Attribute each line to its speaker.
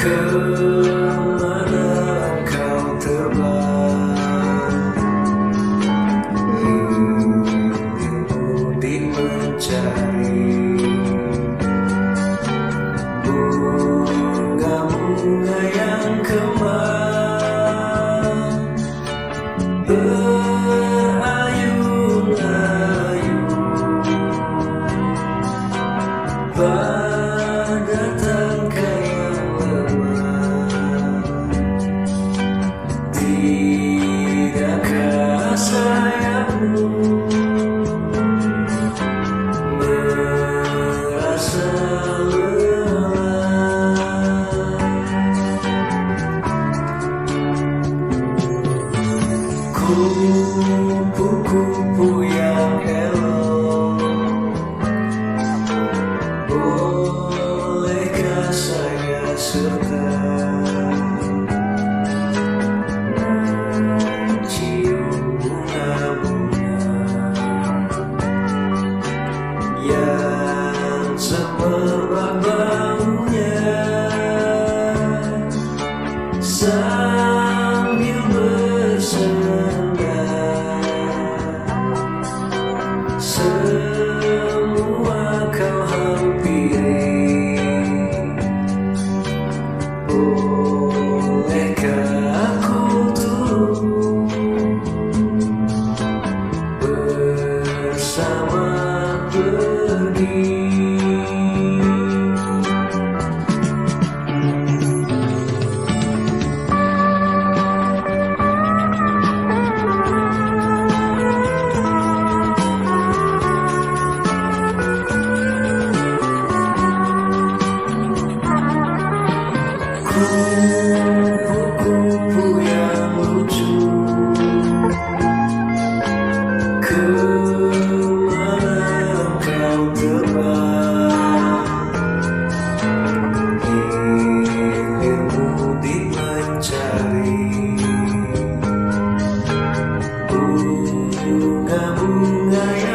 Speaker 1: Ke mana engkau terbang? Hidupmu mencari Bunga-bunga yang kemang Berayun-ayun kupu-kupu yang hello Bolehkah saya serta cium bunga-bunga Yang semerbak baunya Sambil bersama summer bunga